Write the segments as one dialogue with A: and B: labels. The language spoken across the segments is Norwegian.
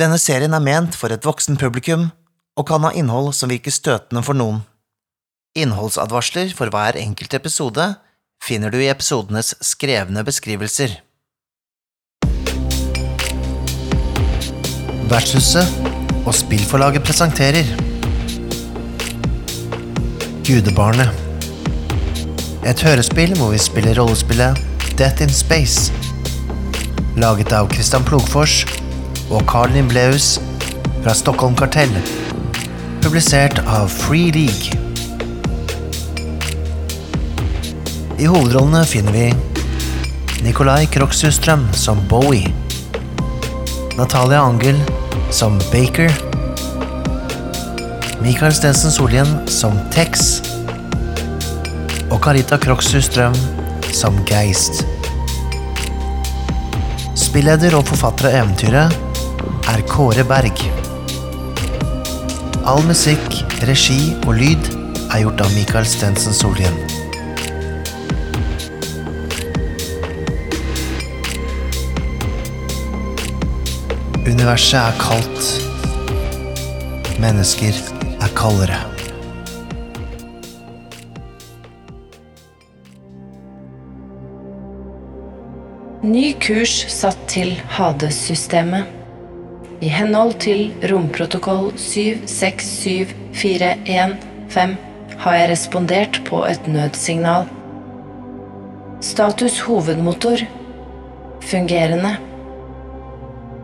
A: Denne serien er ment for et voksen publikum og kan ha innhold som virker støtende for noen. Innholdsadvarsler for hver enkelt episode finner du i episodenes skrevne beskrivelser. Vertshuset og spillforlaget presenterer Gudebarnet. Et hørespill hvor vi spiller rollespillet Death in Space. Laget av Christian Plogfors og Carl Nimbleus fra Stockholm Kartell. Publisert av Free League. I hovedrollene finner vi Nikolai Kroksustrøm som Bowie. Natalia Angel som Baker. Michael Stensen Solien som Tex. Og Carita Kroksustrøm som Geist. Spilleder og forfatter av eventyret er Kåre Berg. All musikk, regi og lyd er gjort av Michael Stensen Solien. Universet er kaldt. Mennesker er kaldere.
B: Ny kurs satt til Hades-systemet. I henhold til romprotokoll 767415 har jeg respondert på et nødsignal. Status hovedmotor fungerende.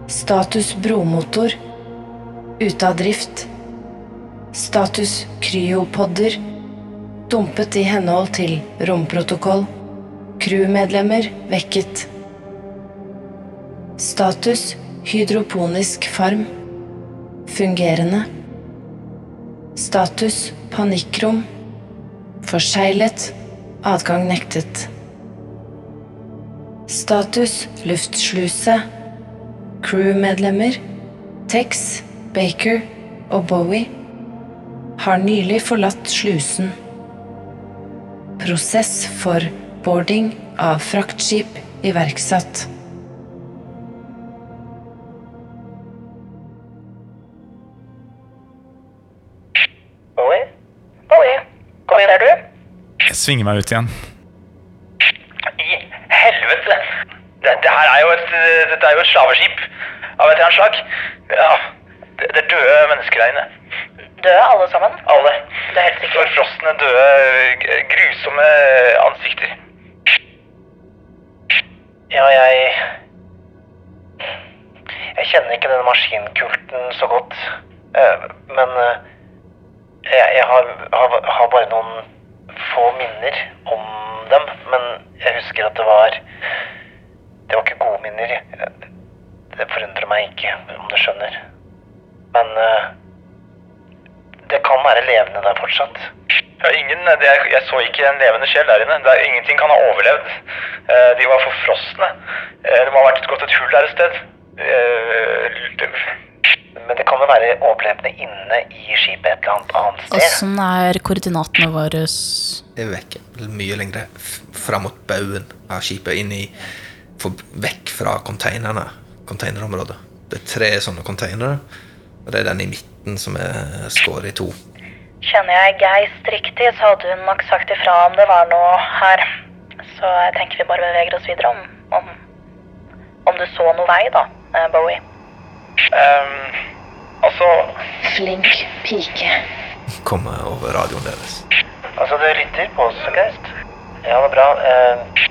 B: Status bromotor ute av drift. Status kryopodder dumpet i henhold til romprotokoll. Crewmedlemmer vekket. Status hydroponisk farm. Fungerende. Status panikkrom. Forseglet. Adgang nektet. Status luftsluse. Crewmedlemmer Tex, Baker og Bowie har nylig forlatt slusen. Prosess for boarding av fraktskip iverksatt.
C: Jeg svinger meg ut igjen.
D: I helvete! Det, det her er jo et, dette er jo et slaveskip av et eller annet slag. Ja, det, det er døde mennesker der inne.
E: Døde alle sammen?
D: Alle.
E: Det er helt sikkert.
D: Forfrosne, døde, grusomme ansikter. Ja, jeg Jeg kjenner ikke denne maskinkulten så godt. Eh, Men eh, jeg, jeg har, har, har bare noen få minner om dem. Men jeg husker at det var Det var ikke gode minner. Det forundrer meg ikke, om du skjønner. Men eh, det kan være levende der fortsatt. Ja, ingen, er, jeg så ikke en levende sjel der inne. Det er, ingenting kan ha overlevd. Eh, de var forfrosne. Eh, det må ha vært gått et hull der et sted. Jo være overlevende inne i skipet et eller annet annet sted.
F: Åssen er koordinatene våre?
G: er vekk mye lenger fram mot baugen av skipet, inn i for, Vekk fra containerne, containerområdet. Det er tre sånne containere, og det er den i midten som er skåret i to.
E: Kjenner jeg Geist riktig, så hadde hun nok sagt ifra om det var noe her. Så jeg tenker vi bare beveger oss videre om, om, om du så noe vei, da, eh, Bowie.
D: Ehm, altså
B: Flink pike.
G: Kommer over radioen deres.
D: Altså, du lytter på oss, Geist? Ja, det er bra. Eh,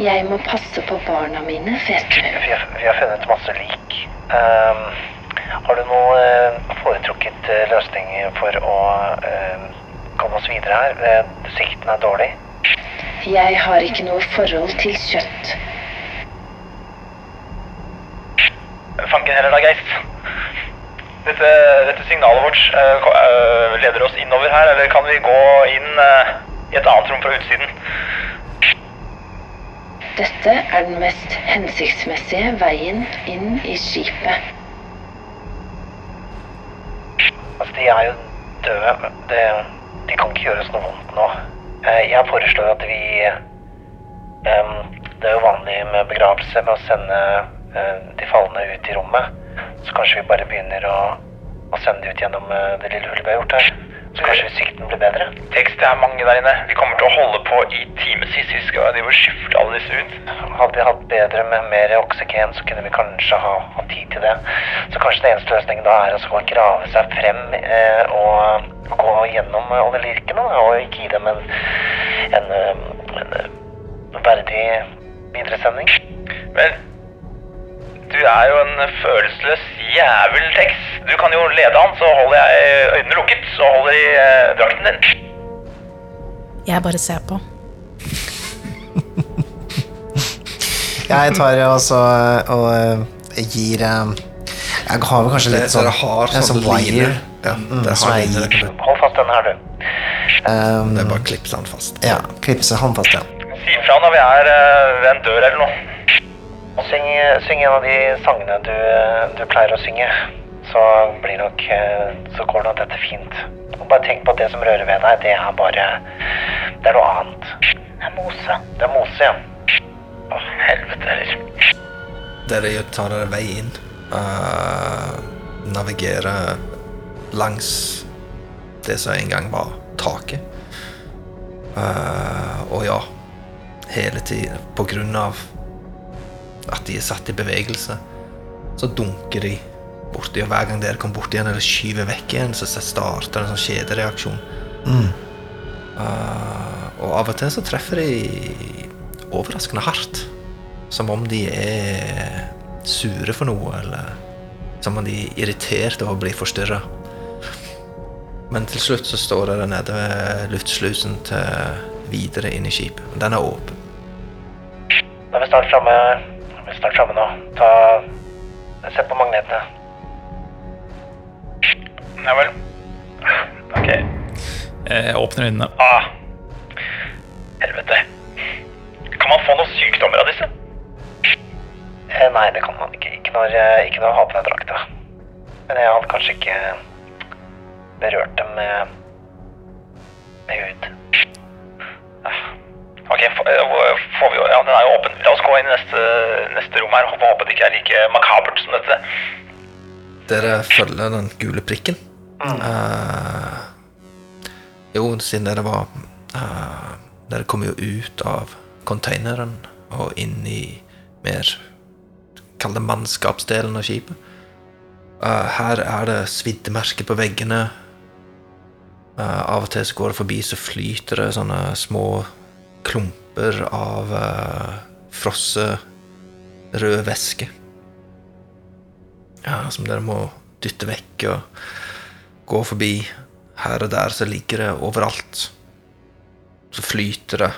B: Jeg må passe på barna mine, vet du.
D: vi, har, vi har funnet masse lik. Ehm, har du noe eh, foretrukket eh, løsning for å eh, komme oss videre her? Eh, sikten er dårlig.
B: Jeg har ikke noe forhold til kjøtt.
D: Fanken heller da, Geist. Dette, dette signalet vårt uh, leder oss innover her, eller kan vi gå inn uh, i et annet rom fra utsiden?
B: Dette er den mest hensiktsmessige veien inn i skipet.
D: Altså, de er jo døde. Det, de kan ikke gjøre oss noe vondt nå. Jeg foreslår at vi um, Det er jo vanlig med begravelse med å sende uh, de falne ut i rommet. Så kanskje vi bare begynner å, å sende de ut gjennom eh, det lille hullet vi har gjort her. Så kanskje sikten blir bedre.
H: Tekst, det er mange der inne. Vi kommer til å holde på i timevis. Vi skal drive og skifte alle disse ut.
D: Hadde vi hatt bedre med mer oksygen, så kunne vi kanskje ha, ha tid til det. Så kanskje den eneste løsningen da er å grave seg frem eh, og, og gå gjennom eh, alle lirkene og ikke gi dem en, en, en, en, eh, verdig videresending.
H: Vel, du er jo en følelsesløs jævel, Tex. Du kan jo lede han, så holder jeg øynene lukket og holder i eh, drakten din.
F: Jeg bare ser på.
A: Jeg tar også og eh, gir eh, Jeg har vel kanskje litt sånn
G: dere har
A: en
G: sånn
A: sånn wire.
G: Ja,
A: Mm,
G: dere
A: som
G: har
A: jeg
G: line.
A: gir.
D: Hold fast denne her, du.
A: Um,
G: Det er bare å klipse den fast.
A: ja, klipse håndfast, ja.
H: Si fra når vi er eh, ved en dør eller noe.
D: Og syng, syng en av de sangene du, du pleier å synge. Så blir nok eh, Så går nok dette fint. Og bare tenk på at det som rører ved deg, det er bare Det er noe annet.
E: Det er mose.
D: Det er mose, ja.
H: Å, helvete heller.
G: Dere tar dere vei inn. Uh, navigerer langs det som en gang var taket. Uh, og ja, hele tiden på grunn av at de er satt i bevegelse, så dunker de borti, og hver gang dere kommer borti igjen eller skyver vekk igjen, så starter en sånn kjedereaksjon. Eh, og av og til så treffer de overraskende hardt. Som om de er sure for noe, eller som om de er irritert over å bli forstyrra. Men til slutt så står dere nede ved luftslusen til videre inn i skipet. Den er åpen.
D: Da er vi snart framme. Snart framme nå. Ta Sett på magnetene.
H: Ja vel. Ok.
C: Jeg åpner øynene.
H: Ah. Helvete. Kan man få noen sykdommer av disse?
D: Eh, nei, det kan man ikke. Ikke når, eh, ikke når jeg har på den drakta. Men jeg hadde kanskje ikke berørt dem med, med hud.
H: Ok, eh, får vi jo, ja, den er jo åpen. La oss gå inn i neste, neste rom her. Håper, håper det ikke er like makabert som dette.
G: Dere følger den gule prikken. Eh, jo, siden dere var uh, Dere kom jo ut av containeren og inn i mer Kall det mannskapsdelen av skipet. Uh, her er det sviddemerker på veggene. Av og til så går det forbi, så flyter det sånne små klumper av uh, frosset rød væske. Ja, som dere må dytte vekk og gå forbi. Her og der så ligger det overalt. Så flyter det.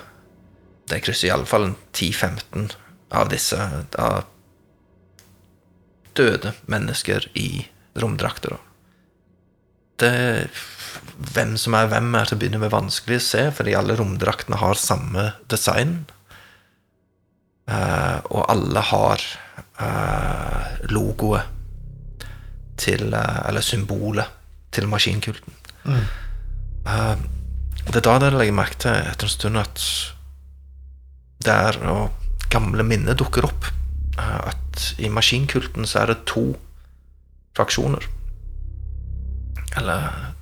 G: Det krysser iallfall 10-15 av disse av døde mennesker i romdrakter. Det Hvem som er hvem, er til å begynne med vanskelig å se, fordi alle romdraktene har samme design. Uh, og alle har uh, logoet til uh, Eller symbolet til maskinkulten. Eh, det er da dere legger merke til etter en stund at det er og gamle minner dukker opp. at i maskinkulten så er det to fraksjoner. Eller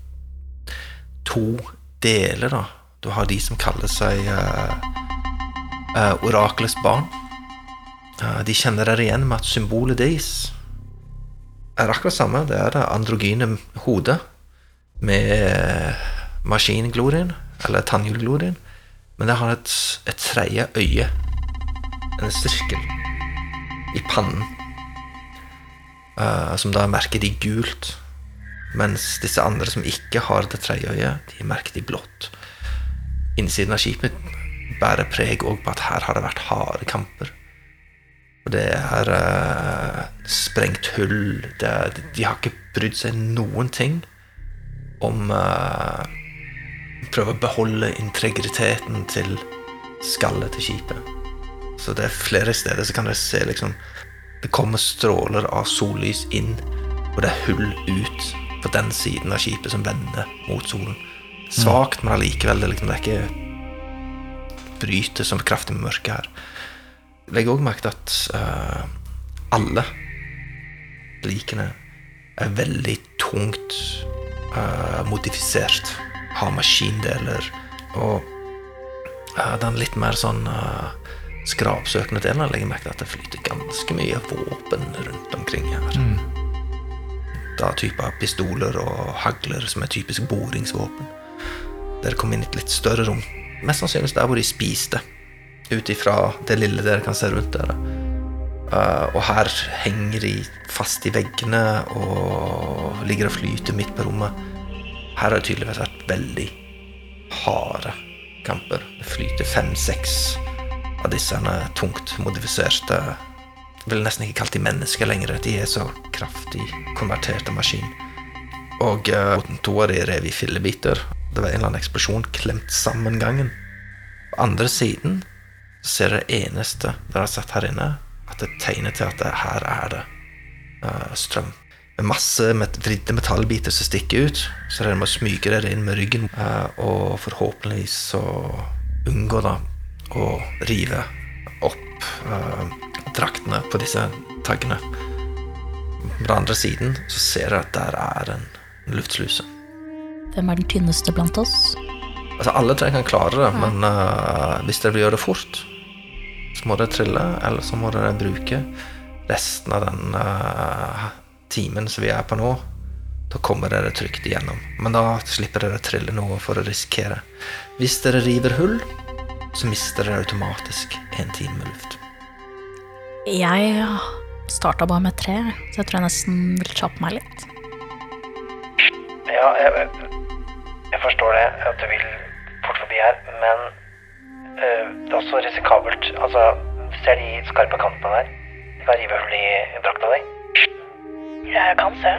G: to deler, da. Du har de som kaller seg uh, Orakelets barn. Uh, de kjenner dere igjen med at symbolet deres er akkurat samme. Det er det androgyne hodet med maskinglorien, eller tannhjulglorien. Men det har et, et tredje øye. En sirkel i pannen. eh, som da merker de gult. Mens disse andre som ikke har det tredje øyet, de merker de blått. Innsiden av skipet bærer preg òg på at her har det vært harde kamper. Og det er uh, sprengt hull. Er, de har ikke brydd seg noen ting om uh, Prøve å beholde integriteten til skallet til skipet. Så det er flere steder så kan dere se liksom Det kommer stråler av sollys inn, og det er hull ut på den siden av skipet som vender mot solen. Svakt, men allikevel. Det, liksom, det er ikke bryter som kraftig med mørket her. Legg òg merke til at uh, alle likene er veldig tungt uh, modifisert. Har maskindeler og uh, den litt mer sånn uh, skrapsøkende delen legger jeg merke til at det flyter ganske mye våpen rundt omkring her. Da typer pistoler og hagler som er typisk boringsvåpen. Dere kom inn i et litt større rom, mest sannsynligvis der hvor de spiste, ut ifra det lille dere kan se rundt dere. Uh, og her henger de fast i veggene og ligger og flyter midt på rommet. Her har det tydeligvis vært veldig harde kamper. Det flyter fem-seks av disse tungt modifiserte vil nesten ikke kalle de mennesker lenger. De er så kraftig konverterte maskin. Og uh, to av de rev i fillebiter. Det var en eller annen eksplosjon klemt sammen gangen. På andre siden ser dere eneste dere har sett her inne, at det tegner til at det, her er det uh, strøm. Med masse met vridde metallbiter som stikker ut, så dere må smyge dere inn med ryggen, Uh, og forhåpentligvis så unngå da å rive opp eh, draktene på disse taggene. På den andre siden så ser dere at der er en luftsluse.
F: Hvem er den tynneste blant oss?
G: Altså, alle tre kan klare det, men uh, hvis dere vil gjøre det fort, så må dere trille, eller så må dere bruke resten av den uh, timen som vi er på nå. Da kommer dere trygt igjennom. Men da slipper dere å trille noe for å risikere. Hvis dere river hull, så mister dere automatisk en time med luft.
F: Jeg starta bare med tre, så jeg tror jeg nesten vil kjappe meg litt.
D: Ja, jeg, jeg forstår det, at du vil fort forbi her, men øh, det er også risikabelt. Altså, ser de skarpe kantene der? De kan rive hull i drakta di.
E: Jeg kan se.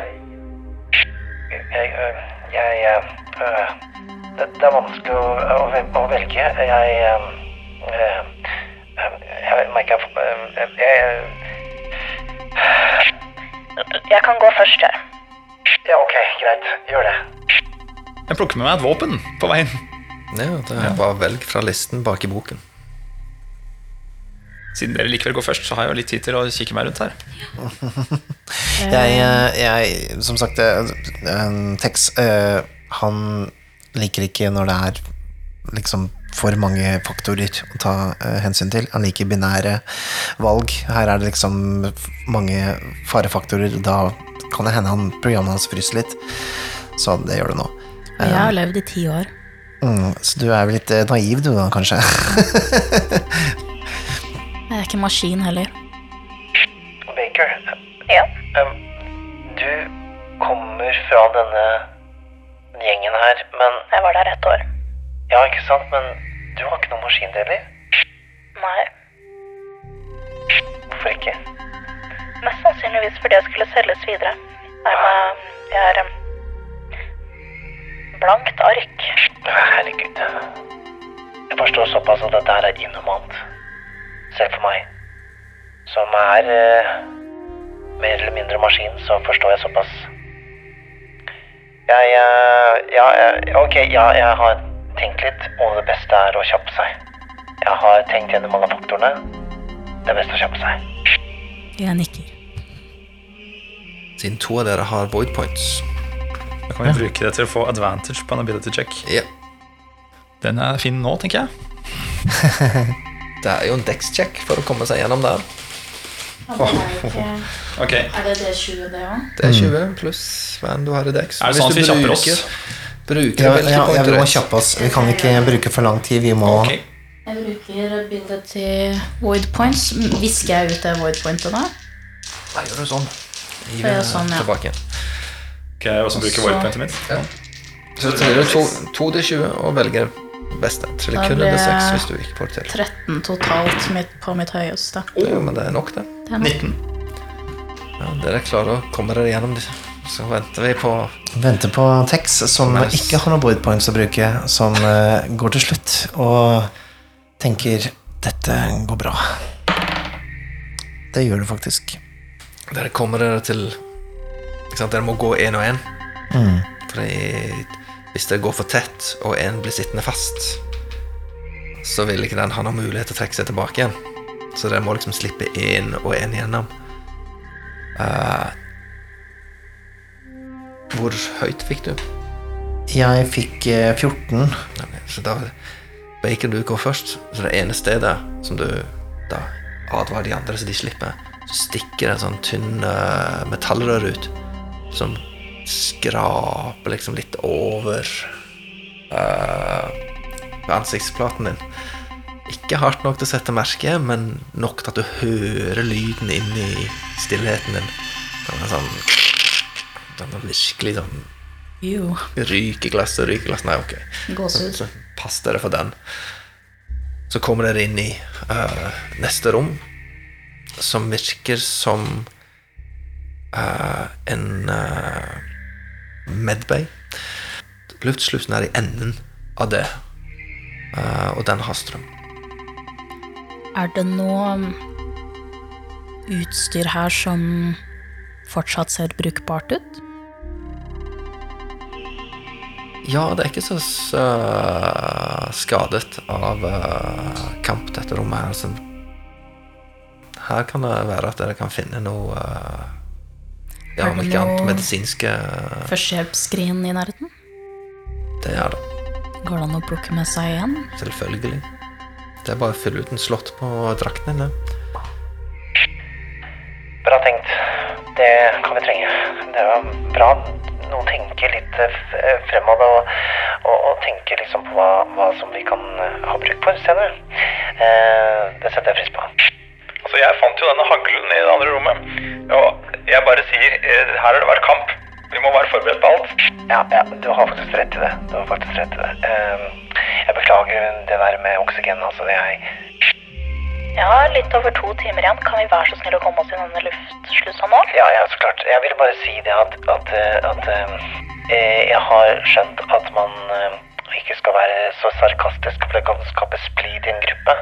D: Jeg, øh, jeg øh, det, det er vanskelig å, å, å velge. Jeg øh, øh, Jeg merker jeg, jeg
E: Jeg kan gå først, jeg.
D: Ja, ok, greit. Gjør det.
C: Jeg plukker med meg et våpen på veien.
G: Ja, det er bare velg fra listen bak i boken.
C: Siden dere likevel går først, så har jeg jo litt tid til å kikke meg rundt her.
A: Jeg, eh, jeg som sagt, eh, eh, Tex, eh, han liker ikke når det er liksom for mange faktorer å ta uh, hensyn til. Han liker binære valg. Her er det liksom mange farefaktorer. Da kan det hende han, programmet hans fryser litt. Så det gjør det nå.
F: Jeg har levd i ti år.
A: Mm, så du er vel litt uh, naiv du da, kanskje?
F: Jeg er ikke maskin heller.
D: Baker,
E: Ja.
D: Um, du kommer fra denne gjengen her, men
E: Jeg var der ett år.
D: Ja, ikke sant, men du har ikke noen maskindeler?
E: Nei.
D: Hvorfor ikke?
E: Mest sannsynligvis fordi jeg skulle selges videre. Dermed er, jeg er em, blankt ark.
D: Herregud. Jeg forstår såpass at dette her er inhumant. Selv for meg. Som er eh, mer eller mindre maskin, så forstår jeg såpass. Jeg eh, Ja, eh, ok, ja, jeg har tenkt litt, og det beste er å kjappe seg. Jeg har tenkt gjennom alle faktorene. Det er best å kjappe seg.
F: Jeg nikker.
G: Siden to av dere har void points.
C: Da kan vi bruke det til å få advantage på en ability check.
G: Ja,
C: Den er fin nå, tenker jeg.
G: det er jo en dex-check for å komme seg gjennom der.
C: Ok,
F: Er det D20, det òg?
G: Det er 20 pluss van du har i dekk.
C: Er det sånn at vi kjapper oss?
G: Bruker
A: Ja, ja, ja,
G: point
A: vi må kjappe oss. Vi kan ikke bruke for lang tid. Vi må
C: okay.
F: Jeg bruker ability void points. Visker jeg ut det void pointet da?
G: Nei, gjør du sånn. Gir
F: Ja,
G: det
F: sånn, ja.
G: tilbake igjen.
C: Ok, jeg også bruker
F: void
C: pointet mitt.
G: Så triller du to, to til 20 og velger beste.
F: Eller
G: kun under 6 hvis du ikke får det til.
F: 13 totalt mitt, på mitt høyeste.
G: Ja, men det er nok, det.
F: Det er nok.
C: 19.
G: Ja, dere klarer å komme dere gjennom disse. Så venter vi på
A: Venter på Tex, som
G: Mens.
A: ikke har noen void points å bruke, som uh, går til slutt og tenker dette går bra. Det gjør det faktisk.
G: Dere kommer dere til ikke sant? Dere må gå én og én.
A: Mm.
G: Fordi hvis det går for tett, og én blir sittende fast, så vil ikke den ha noen mulighet til å trekke seg tilbake igjen. Så den må liksom slippe én og én gjennom. Uh, Hvor høyt fikk du?
A: Jeg fikk eh, 14.
G: Ok, Så da Bacon, du går først. Så det ene stedet som du da advarer de andre så de slipper, så stikker det en sånn tynn eh, metallrør ut som skraper liksom litt over uh, ansiktsplaten din. Ikke hardt nok til å sette merke, men nok til at du hører lyden inn i stillheten din. Den er sånn Den er virkelig sånn
F: Jo,
G: rykeglass. Nei, ok.
F: gåsehud.
G: Så pass dere for den. Så kommer dere inn i uh, neste rom, som virker som uh, en uh, medbay. Luftslusen er i enden av det, eh, og den har strøm.
F: Er det noe um, utstyr her som fortsatt ser brukbart ut?
G: Ja, det er ikke så, skadet av eh, kamp, dette rommet her. Så her kan det være at dere kan finne noe eh, Ja,
F: Er
G: om ikke annet medisinske
F: Førstehjelpsskrin i nærheten?
G: Det er det.
F: Går det an å plukke med seg igjen?
G: Selvfølgelig. Det er bare å fylle ut en slott på drakten din. det.
D: Bra tenkt. Det kan vi trenge. Det var bra. Noen tenker litt eh, eh, fremover og, og, og tenker liksom på hva, hva som vi kan eh, ha bruk for senere. Eh, det setter jeg pris på.
H: Altså, jeg fant jo denne haglen i det andre rommet. Og jeg bare sier, eh, her har det vært kamp. Vi må være forberedt på alt.
D: Ja, ja, du har faktisk rett i det. Du har faktisk rett i det. Eh, jeg beklager det der med oksygen. Altså, jeg
E: Ja, litt over to timer igjen. Kan vi være så snill å komme oss i denne luftslusa nå?
D: Ja, ja, så klart. Jeg ville bare si det at, at, eh, at eh, jeg har skjønt at man ikke skal være så sarkastisk, for det kan skape splid i en gruppe.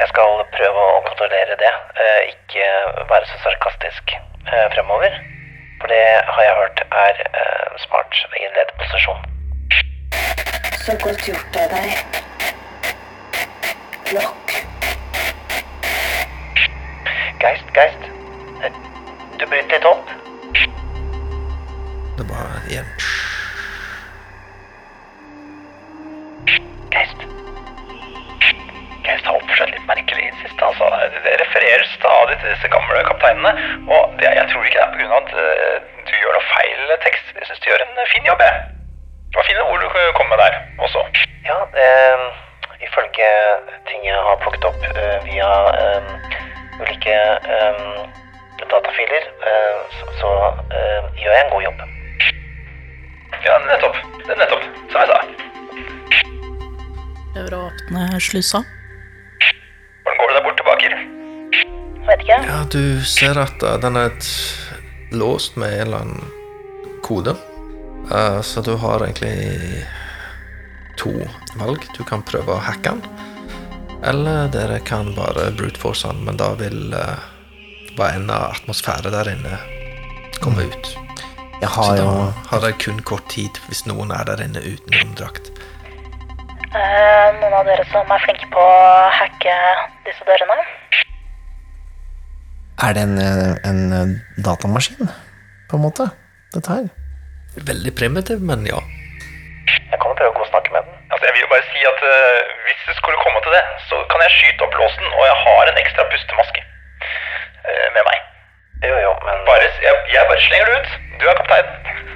D: Jeg skal prøve å kontrollere det, eh, ikke være så sarkastisk eh, fremover. For det har jeg hørt er eh, smart i en lederposisjon.
B: Så godt gjort av deg. Lokk.
D: Geist, Geist. Du bryter litt opp.
G: Det var bare
H: Seg litt merkelig i det siste. Altså. Det refererer stadig til disse gamle kapteinene. Og det, jeg tror ikke det er pga. at eh, du gjør noe feil tekst. Jeg syns du gjør en fin jobb. jeg. Det var fine ord du kom med der også.
D: Ja, eh, ifølge ting jeg har plukket opp eh, via eh, ulike eh, datafiler, eh, så, så eh, gjør jeg en god jobb.
H: Ja, nettopp. Det er nettopp. Som jeg sa.
F: Prøver å åpne slusa.
H: Hvordan går det der borte, baker?
E: Vet ikke.
G: Ja, du ser at uh, den er et, låst med en eller annen kode. Uh, så du har egentlig to valg. Du kan prøve å hacke den. Eller dere kan bare brute force den, men da vil uh, hva enn av atmosfære der inne komme ut.
A: Jeg
G: Så da
A: jo
G: har dere kun kort tid hvis noen er der inne uten romdrakt.
E: Eh, noen av dere som er flinke på å hacke disse dørene?
A: Er det en, eh, en eh, datamaskin, på en måte? Dette her?
G: Veldig primitiv, men ja.
D: Jeg kan jo prøve å gå og snakke med den.
H: Altså, jeg vil jo bare si at uh, hvis det skulle komme til det, så kan jeg skyte opp låsen, og jeg har en ekstra pustemaske uh, med meg.
D: Jo, jo, men
H: Bare, jeg, jeg bare slenger det ut. Du er kaptein.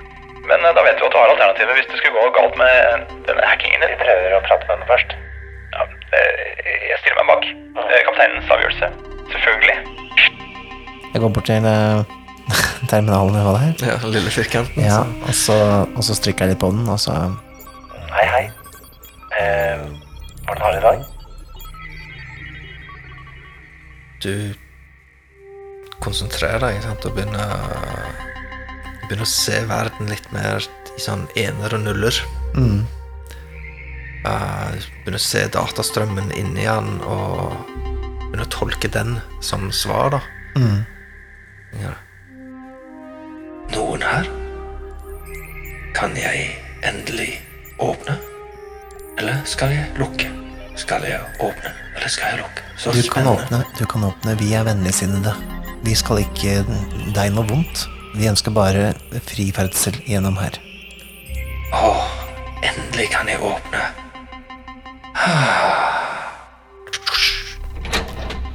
H: Men eh, da vet du at du har alternativet hvis det skulle gå galt med denne hackingen
D: vi prøver å prate med den først.
H: Ja, jeg stiller meg bak. Det er Kapteinens avgjørelse. Selvfølgelig.
A: Jeg går bort til eh, terminalen vi hadde her. er.
G: ja lille firkanten.
A: Ja, og så, og så stryker jeg litt på den, og så
D: Hei, hei. Eh, hvordan har du det i dag?
G: du konsentrerer deg sant, og begynner, begynner å se verden litt mer i sånn ener og nuller.
A: mm.
G: Uh, begynner å se datastrømmen inni den og begynner å tolke den som svar, da.
A: Mm.
G: Ja. Noen her? Kan jeg endelig åpne? Eller skal jeg lukke? Skal jeg åpne, eller skal jeg lukke? Så
A: Du kan åpne, du kan åpne. Vi er vennligsinnede. Vi skal ikke deg noe vondt. Vi ønsker bare friferdsel gjennom her.
G: Å, endelig kan jeg åpne.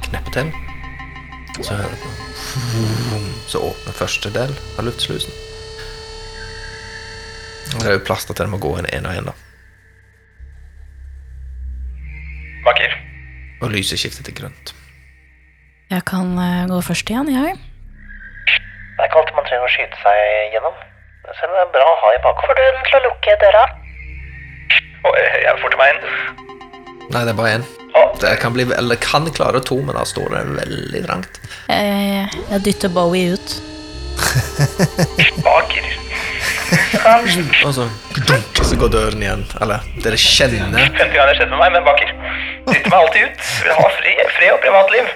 G: Kneppe til. Så hører du Så åpner første del av luftslusen. Det er jo plass til at den må gå inn én og én, da.
H: Baker.
G: Og lyset skifter til grønt.
F: Jeg kan eh, gå først igjen, jeg.
D: Det er ikke alltid man trenger å skyte seg gjennom. Selv om det er bra å ha i bakhånd.
E: Får du den til å lukke døra?
H: Og jeg forter meg inn.
G: Nei, det er bare én.
H: Jeg
G: Det kan, bli, eller kan klare to, men da står det veldig trangt.
F: Eh, jeg dytter Bowie ut.
H: Baker.
G: Og så, dunk, så går døren igjen. Eller dere kjenner
H: Femte gang det har skjedd med meg, men Baker. Dytter meg alltid ut. Vil ha fred, fred og privatliv.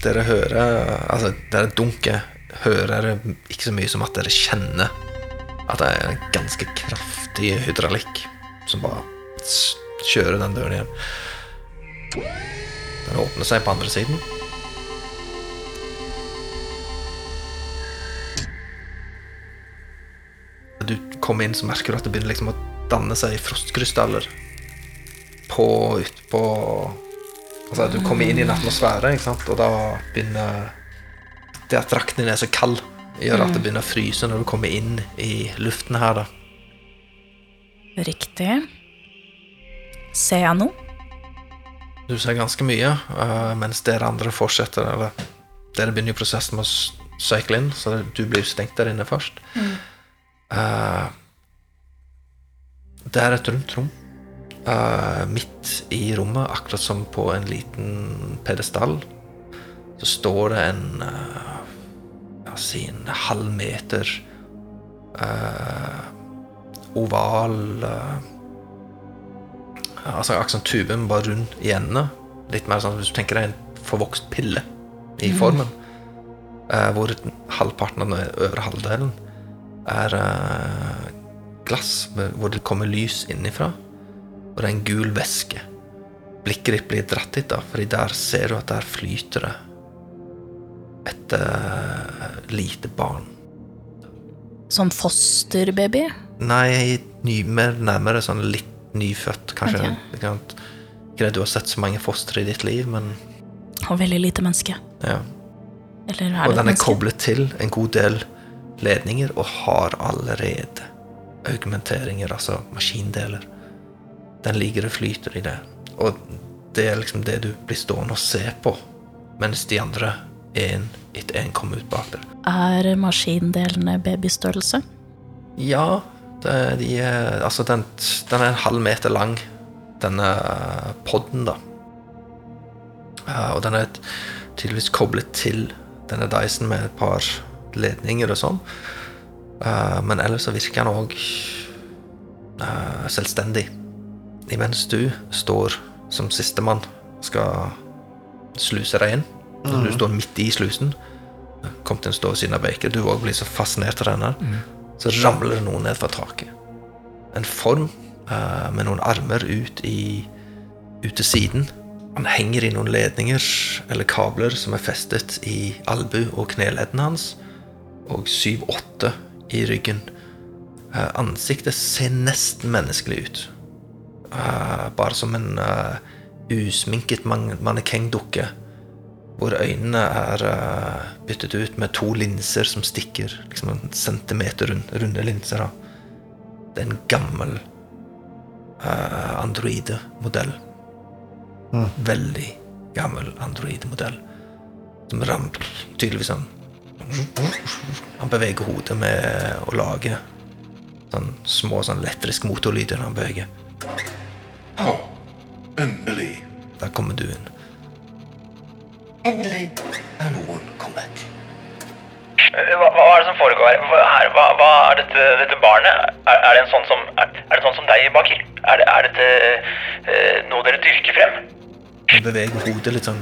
G: Dere hører Altså, dere dunker hører ikke så mye som at dere kjenner at det er en ganske kraftig hydraulikk som bare kjører den døren igjen. Den åpner seg på andre siden. Du kommer inn, så merker du at det begynner liksom å danne seg frostkrystaller på utpå Altså, du kommer inn i en atmosfære, ikke sant, og da begynner Det at drakten din er så kald, gjør at det begynner å fryse når du kommer inn i luften her, da.
F: Riktig. Ser jeg noe?
G: Du ser ganske mye, øh, mens dere andre fortsetter Eller dere begynner jo prosessen med å cycle inn, så du blir stengt der inne først. Mm. det er et rundt rom. Eh, midt i rommet, akkurat som på en liten pedestall, så står det en uh, ja, si en halv meter uh, oval Altså akkurat som tuben, bare rund i endene. Litt mer sånn hvis du tenker deg en forvokst pille i formen. Eh, hvor halvparten av den øvre halvdelen er glass med, hvor det kommer lys innifra. Og det er en gul væske. Blikket ditt blir dratt dit, da, fordi der ser du at der flyter det et uh, lite barn.
F: Som fosterbaby?
G: Nei, ny, mer nærmere sånn litt nyfødt, kanskje. Okay. Ikke det du har sett så mange fostre i ditt liv, men
F: Og veldig lite menneske.
G: ja.
F: Eller er
G: Og
F: det et
G: den er
F: menneske?
G: koblet til en god del ledninger og har allerede augmenteringer, altså maskindeler. Den ligger og flyter i det. Og det er liksom det du blir stående og se på, mens de andre én etter én kommer ut bak deg.
F: Er maskindelene babystørrelse?
G: Ja, det, de er, altså den, den er en halv meter lang, denne podden, da. Ja, og den er tydeligvis koblet til denne Dyson med et par ledninger og sånn. Eh, men ellers så virker den òg selvstendig. Imens du står som sistemann skal sluse deg inn. Du står midt i slusen. Kom til en stå ved siden av Baker. Du òg blir så fascinert av denne. Mm. Så ramler det noe ned fra taket. En form uh, med noen armer ut, i, ut til siden. Han henger i noen ledninger eller kabler som er festet i albu- og kneleddene hans. Og syv-åtte i ryggen. Uh, ansiktet ser nesten menneskelig ut. Eh, bare som en uh, usminket man mannekengdukke. Hvor øynene er uh, byttet ut med to linser som stikker liksom en centimeter rund, runde linser. Da. Det er en gammel uh, Androide-modell. Veldig gammel Androide-modell. Som ramper tydeligvis sånn Han beveger hodet med å lage sånn små sånn elektriske motorlyder når han beveger.
I: Å, endelig.
G: Der kommer du inn.
I: Endelig er noen kommet.
H: Eh, Hva, hva er det som foregår her? Hva, hva, er dette, dette barnet? Er, er det en sånn som er, er det sånn som deg, Baker? Er det, er dette uh, noe dere dyrker frem?
G: Den beveger hodet litt sånn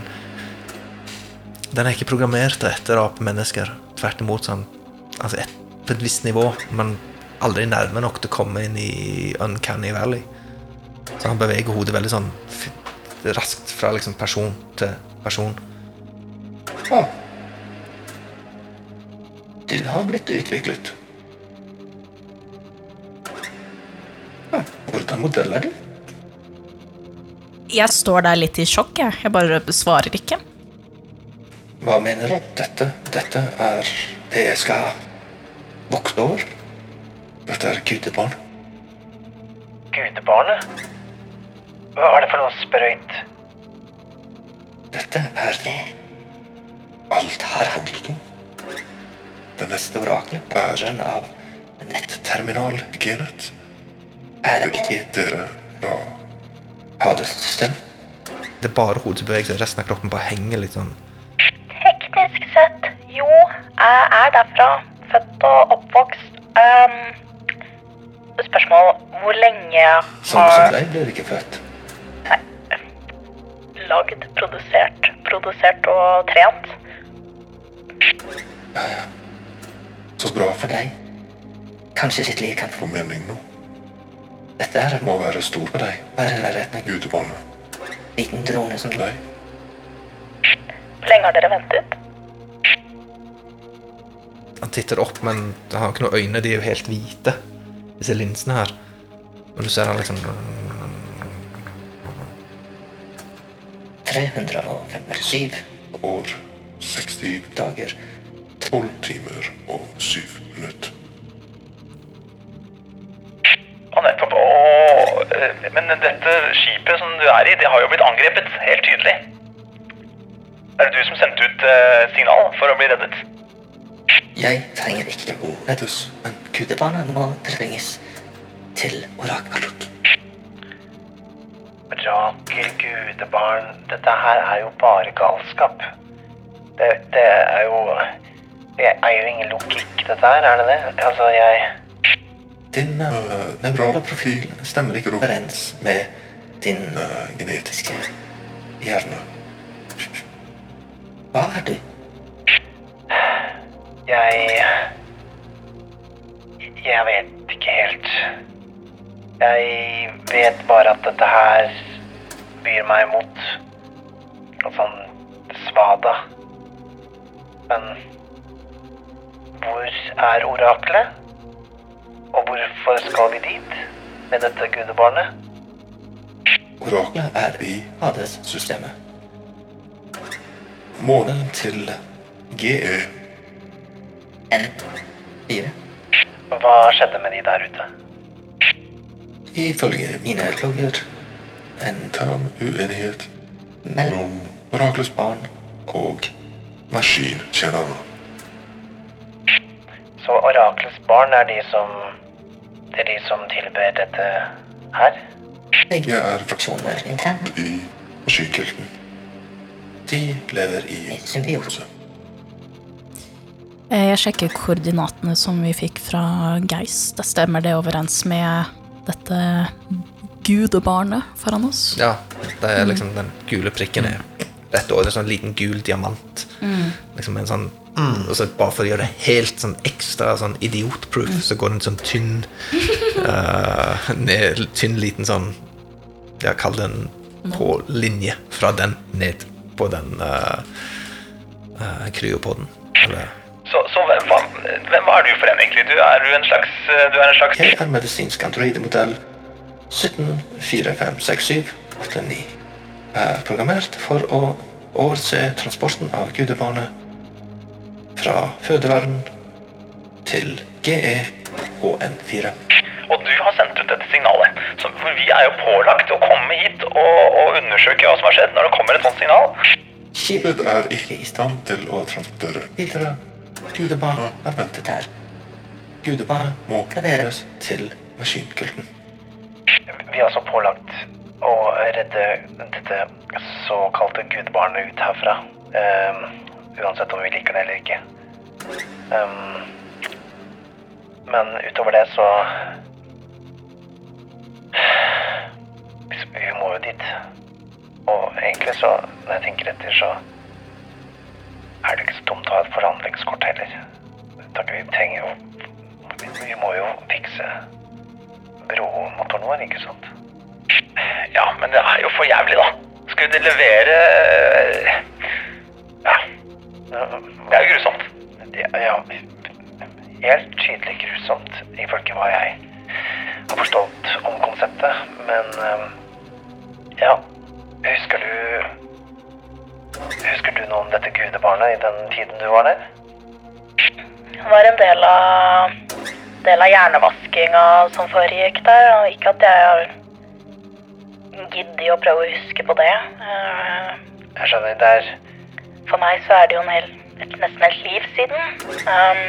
G: Den er ikke programmert etter apemennesker. Tvert imot sånn Altså et, på et visst nivå, men aldri nærme nok til å komme inn i Uncanny Valley. Så han beveger hodet veldig sånn raskt fra liksom person til person.
I: Å, Du har blitt utviklet. Ja, hvordan modell er du?
F: Jeg står der litt i sjokk, jeg. Jeg bare svarer ikke.
I: Hva mener du? Dette, dette er det jeg skal vokte over. Dette er gudebarn.
D: Gudebarnet? Hva er det for noe sprøyt?
I: Dette er det. Alt har handling. Det neste oraklet, bæreren av nettterminal-genet, er ikke dere fra Hades-system.
G: Det er bare hodebevegelse, resten av kroppen bare henger litt sånn.
E: Teknisk sett, jo, jeg er derfra. Født og oppvokst. Um, spørsmål hvor lenge har
I: Sånn som
E: har
I: deg blir ikke født.
E: Lagd, produsert, produsert og trent.
I: Så bra for deg. Kanskje sitt liv kan få mening nå. Dette er må være stor for deg. Være i nærheten av. Liten drone som deg.
E: Hvor lenge har dere ventet?
G: Han titter opp, men han har ikke noen øyne. De er jo helt hvite, disse linsene her. Og du ser han liksom
I: 357 år, 60 dager, 12 timer og 7 minutter.
H: Ja, nettopp, og, eh, men dette skipet som du er i, det har jo blitt angrepet, helt tydelig. Er det du som sendte ut eh, signal for å bli reddet?
I: Jeg trenger ikke å reddes, men kudebanen må trenges til oraklet.
D: Rakel, gudebarn Dette her er jo bare galskap. Det, det er jo Det er jo ingen logikk, dette her, er det det? Altså, jeg
I: Din uh, nevrale profil stemmer ikke overens med din uh, genetiske hjerne. Hva er du?
D: Jeg Jeg vet ikke helt. Jeg vet bare at dette her byr meg imot en sånn svada. Men hvor er oraklet? Og hvorfor skal vi dit med dette gudebarnet?
I: Oraklet er i Hades-systemet. Månen til GE. N4.
D: Hva skjedde med de der ute?
I: Ifølge mine logger en intern uenighet mellom oraklets barn og maskinkjennerne.
D: Så oraklets barn er de som Det er de som tilber dette her?
I: Jeg er fraksjoner internt i maskinkulten. De lever i symbiose.
F: Eh, Jeg sjekker koordinatene som vi fikk fra Geist. Stemmer det overens med dette gudebarnet foran oss?
G: Ja, det er liksom den gule prikken er rett over. Er en sånn liten gul diamant. Liksom en sånn Og så bare for å gjøre det helt sånn ekstra sånn idiotproof, så går det en sånn tynn uh, ned, Tynn liten sånn Ja, kall det en på linje fra den ned på den uh, kryopoden. Eller
H: Så, så hvem, hvem er du for en, egentlig? Du er, du en slags, eh, du er en slags
I: Jeg er medisinsk androidemodell 17456789. Er programmert for å overse transporten av gudebarnet fra fødeverden til GE og N4.
H: Og du har sendt ut dette signalet. Så, for vi er jo pålagt å komme hit og, og undersøke hva som har skjedd når det kommer et sånt signal.
I: Skipet er ikke i stand til å transportere videre. Gudebarnet er ventet her. Gudebarnet må leveres til maskinkulten.
D: Vi er altså pålagt å redde dette såkalte gudbarnet ut herfra. Um, uansett om vi liker det eller ikke. Um, men utover det så vi, må jo dit. Og egentlig så, når jeg tenker etter, så er det ikke så dumt å ha et forhandlingskort heller. Vi trenger jo vi må jo fikse bromotoren vår, ikke sant?
H: Ja, men det er jo for jævlig, da. Skulle de levere Ja,
D: Ja,
H: det er jo grusomt.
D: det, ja, helt tydelig grusomt, ifølge hva jeg har forstått om konseptet. Men eh, ja, husker du Husker du noe om dette gudebarnet i den tiden du var der?
E: Var en del av, del av hjernevaskinga som foregikk der. Og ikke at jeg har giddet å prøve å huske på det. Eh,
D: Jeg skjønner, det er
E: For meg så er det jo en hel, et, nesten et liv siden. Um,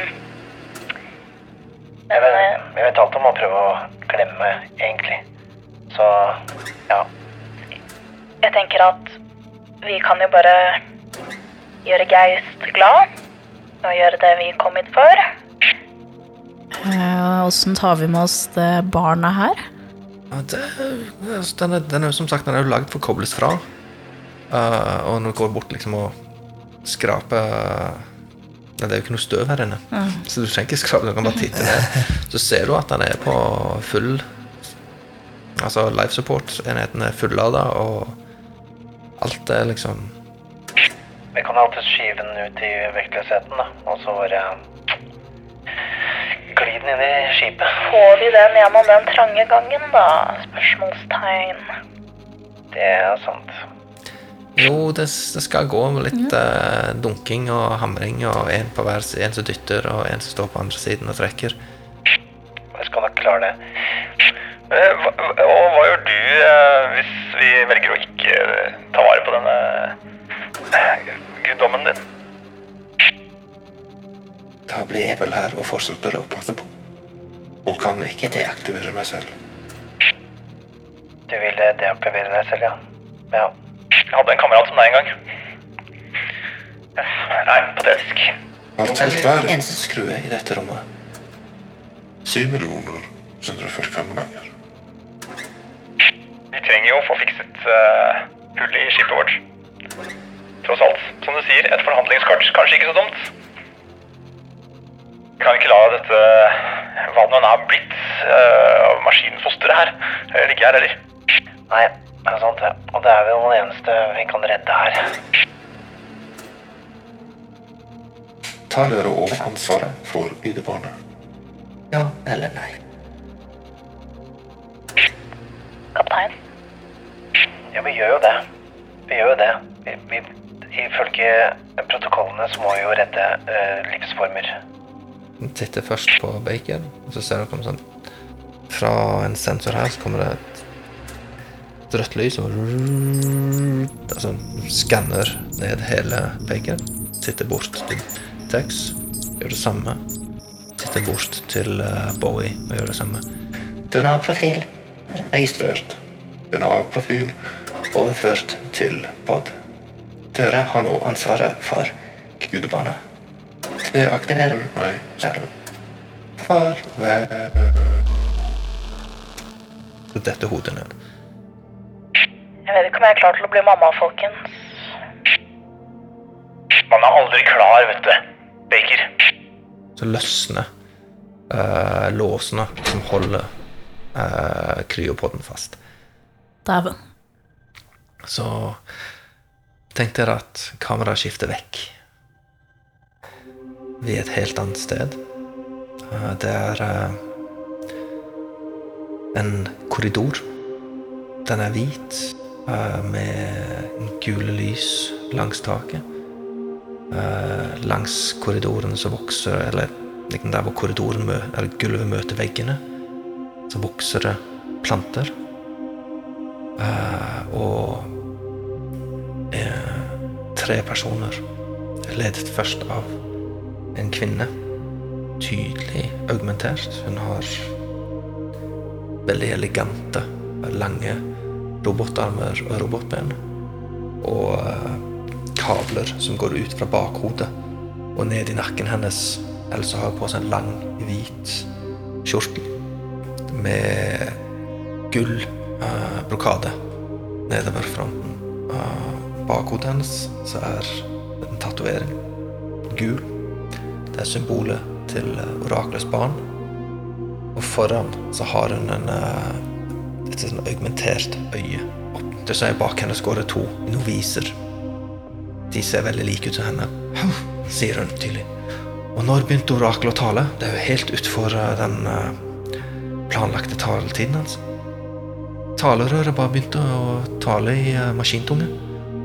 D: jeg vet,
E: eh,
D: jeg vet alt om å prøve å glemme, egentlig. Så ja.
E: jeg tenker at vi kan jo bare gjøre Geist glad. Og gjøre det vi kom hit for.
F: Eh, Åssen tar vi med oss det barnet her?
G: Det, er- altså, den, er, den er som sagt den er jo lagd for å kobles fra. Eh, og når du går bort liksom og skraper Nei, Det er jo ikke noe støv her inne, så du trenger ikke skrape. Du kan bare titte ned. Så ser du at den er på full Altså life support-enheten er fullada, og alt er liksom
D: Vi kan alltid skyve den ut i vektløsheten, da. Og så bare gli den inn i skipet.
E: Får vi den gjennom den trange gangen, da? Spørsmålstegn.
D: Det er sant.
G: Jo, det, det skal gå med litt uh, dunking og hamring, og en på hver en som dytter, og en som står på andre siden og trekker.
D: Jeg skal nok klare det.
I: Vel her og fortsetter å passe på. Og kan ikke deaktivere meg selv.
D: Du ville deaktivere deg selv, ja? Ja.
H: Jeg hadde en kamerat som deg en gang. Nei, patetisk.
I: Alt helt hver eneste skrue i dette rommet. 7 millioner 145 ganger.
H: Vi trenger jo å få fikset uh, hull i skipet vårt. Tross alt, som du sier, et forhandlingskart. Kanskje ikke så dumt. Vi kan ikke la dette, hva det nå er blitt, uh, maskinfosteret her, eh, ligge her heller.
D: Nei, det er sant det. Og det er vel den eneste vi kan redde her.
I: Tar dere over ansvaret for gudebarnet? Ja eller nei?
E: Kaptein.
D: Ja, vi gjør jo det. Vi gjør jo det. Vi, vi, ifølge protokollene så må vi jo redde uh, livsformer.
G: Den titter først på Baker, og så ser dere sånn Fra en sensor her så kommer det et, rødt lys som altså, skanner ned hele Baker. Titter bort til Tex, gjør det samme. Titter bort til eh, Bowie og gjør det samme.
I: Den registrert. profil overført til POD. Dere har nå ansvaret for gudebarnet. Deaktiver meg selv. Farvel.
G: Så detter hodet ned.
E: Jeg vet ikke om jeg er klar til å bli mamma, folkens.
H: Man er aldri klar, vet du. Baker.
G: Så løsner uh, låsene som holder uh, kryopoden fast.
F: Dæven.
G: Så tenk dere at kameraet skifter vekk. Vi er et helt annet sted. Eh, Det er eh, en korridor. Den er hvit eh, med gule lys langs taket. Langs korridoren som vokser Eller der hvor korridoren eller gulvet møter veggene, så vokser det planter. Og tre personer, ledet først av en kvinne. Tydelig augmentert. Hun har veldig elegante, lange robotarmer og robotben. Og eh, kabler som går ut fra bakhodet og ned i nakken hennes. Else har på seg en lang, hvit skjorte med gull eh, brokade nedover fronten. Av bakhodet hennes så er en tatovering. Gul. Er symbolet til oraklets barn. Og foran så har hun en eh, et sånn augmentert øye. Til seg bak henne går det to noviser. De ser veldig like ut som henne, sier hun tydelig. Og når begynte oraklet å tale? Det er jo helt utfor eh, den eh, planlagte taletiden hans. Talerøret bare begynte å tale i eh, maskintunge.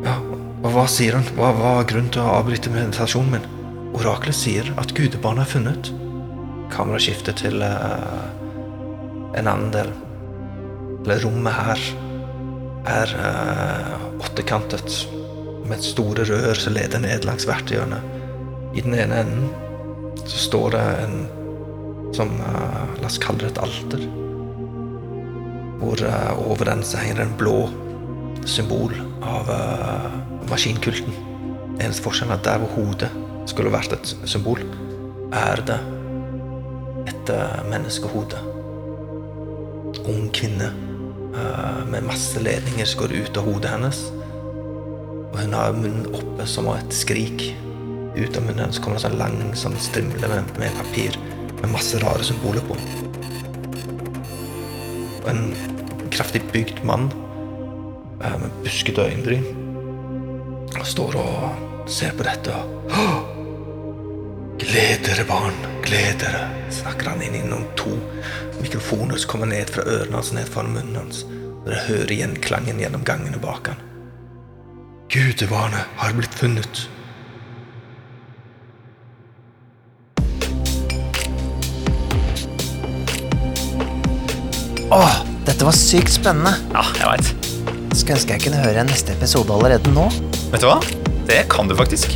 G: Ja, og hva sier han? Hva var grunnen til å avbryte meditasjonen min? Oraklet sier at gudebarnet er funnet. Kameraet skifter til uh, en annen del. Eller rommet her er uh, åttekantet med store rør som leder ned langs hvert hjørne. I den ene enden så står det en som uh, La oss kalle det et alter. Hvor uh, over den så henger en blå symbol av maskinkulten. Eneste forskjellen er at der hvor hodet skulle vært et symbol, er det et eh, menneskehode. Ung kvinne eh, med masse ledninger som går ut av hodet hennes. Og hun har munnen oppe som et skrik. Ut av munnen hennes kommer det en sånn lang sånn strimle med, med papir med masse rare symboler på. Og en kraftig bygd mann eh, med buskete øyenbryn står og ser på dette og «Åh! Gled dere, barn, gled dere, snakker han inn innom to mikrofoner som kommer ned fra ørene hans ned foran munnen hans. Dere hører gjenklangen gjennom gangene bak han. Gudebarnet har blitt funnet.
A: Åh, dette var sykt spennende.
C: Ja, jeg veit.
A: Skulle ønske jeg kunne høre neste episode allerede nå.
C: Vet du hva? Det kan du faktisk.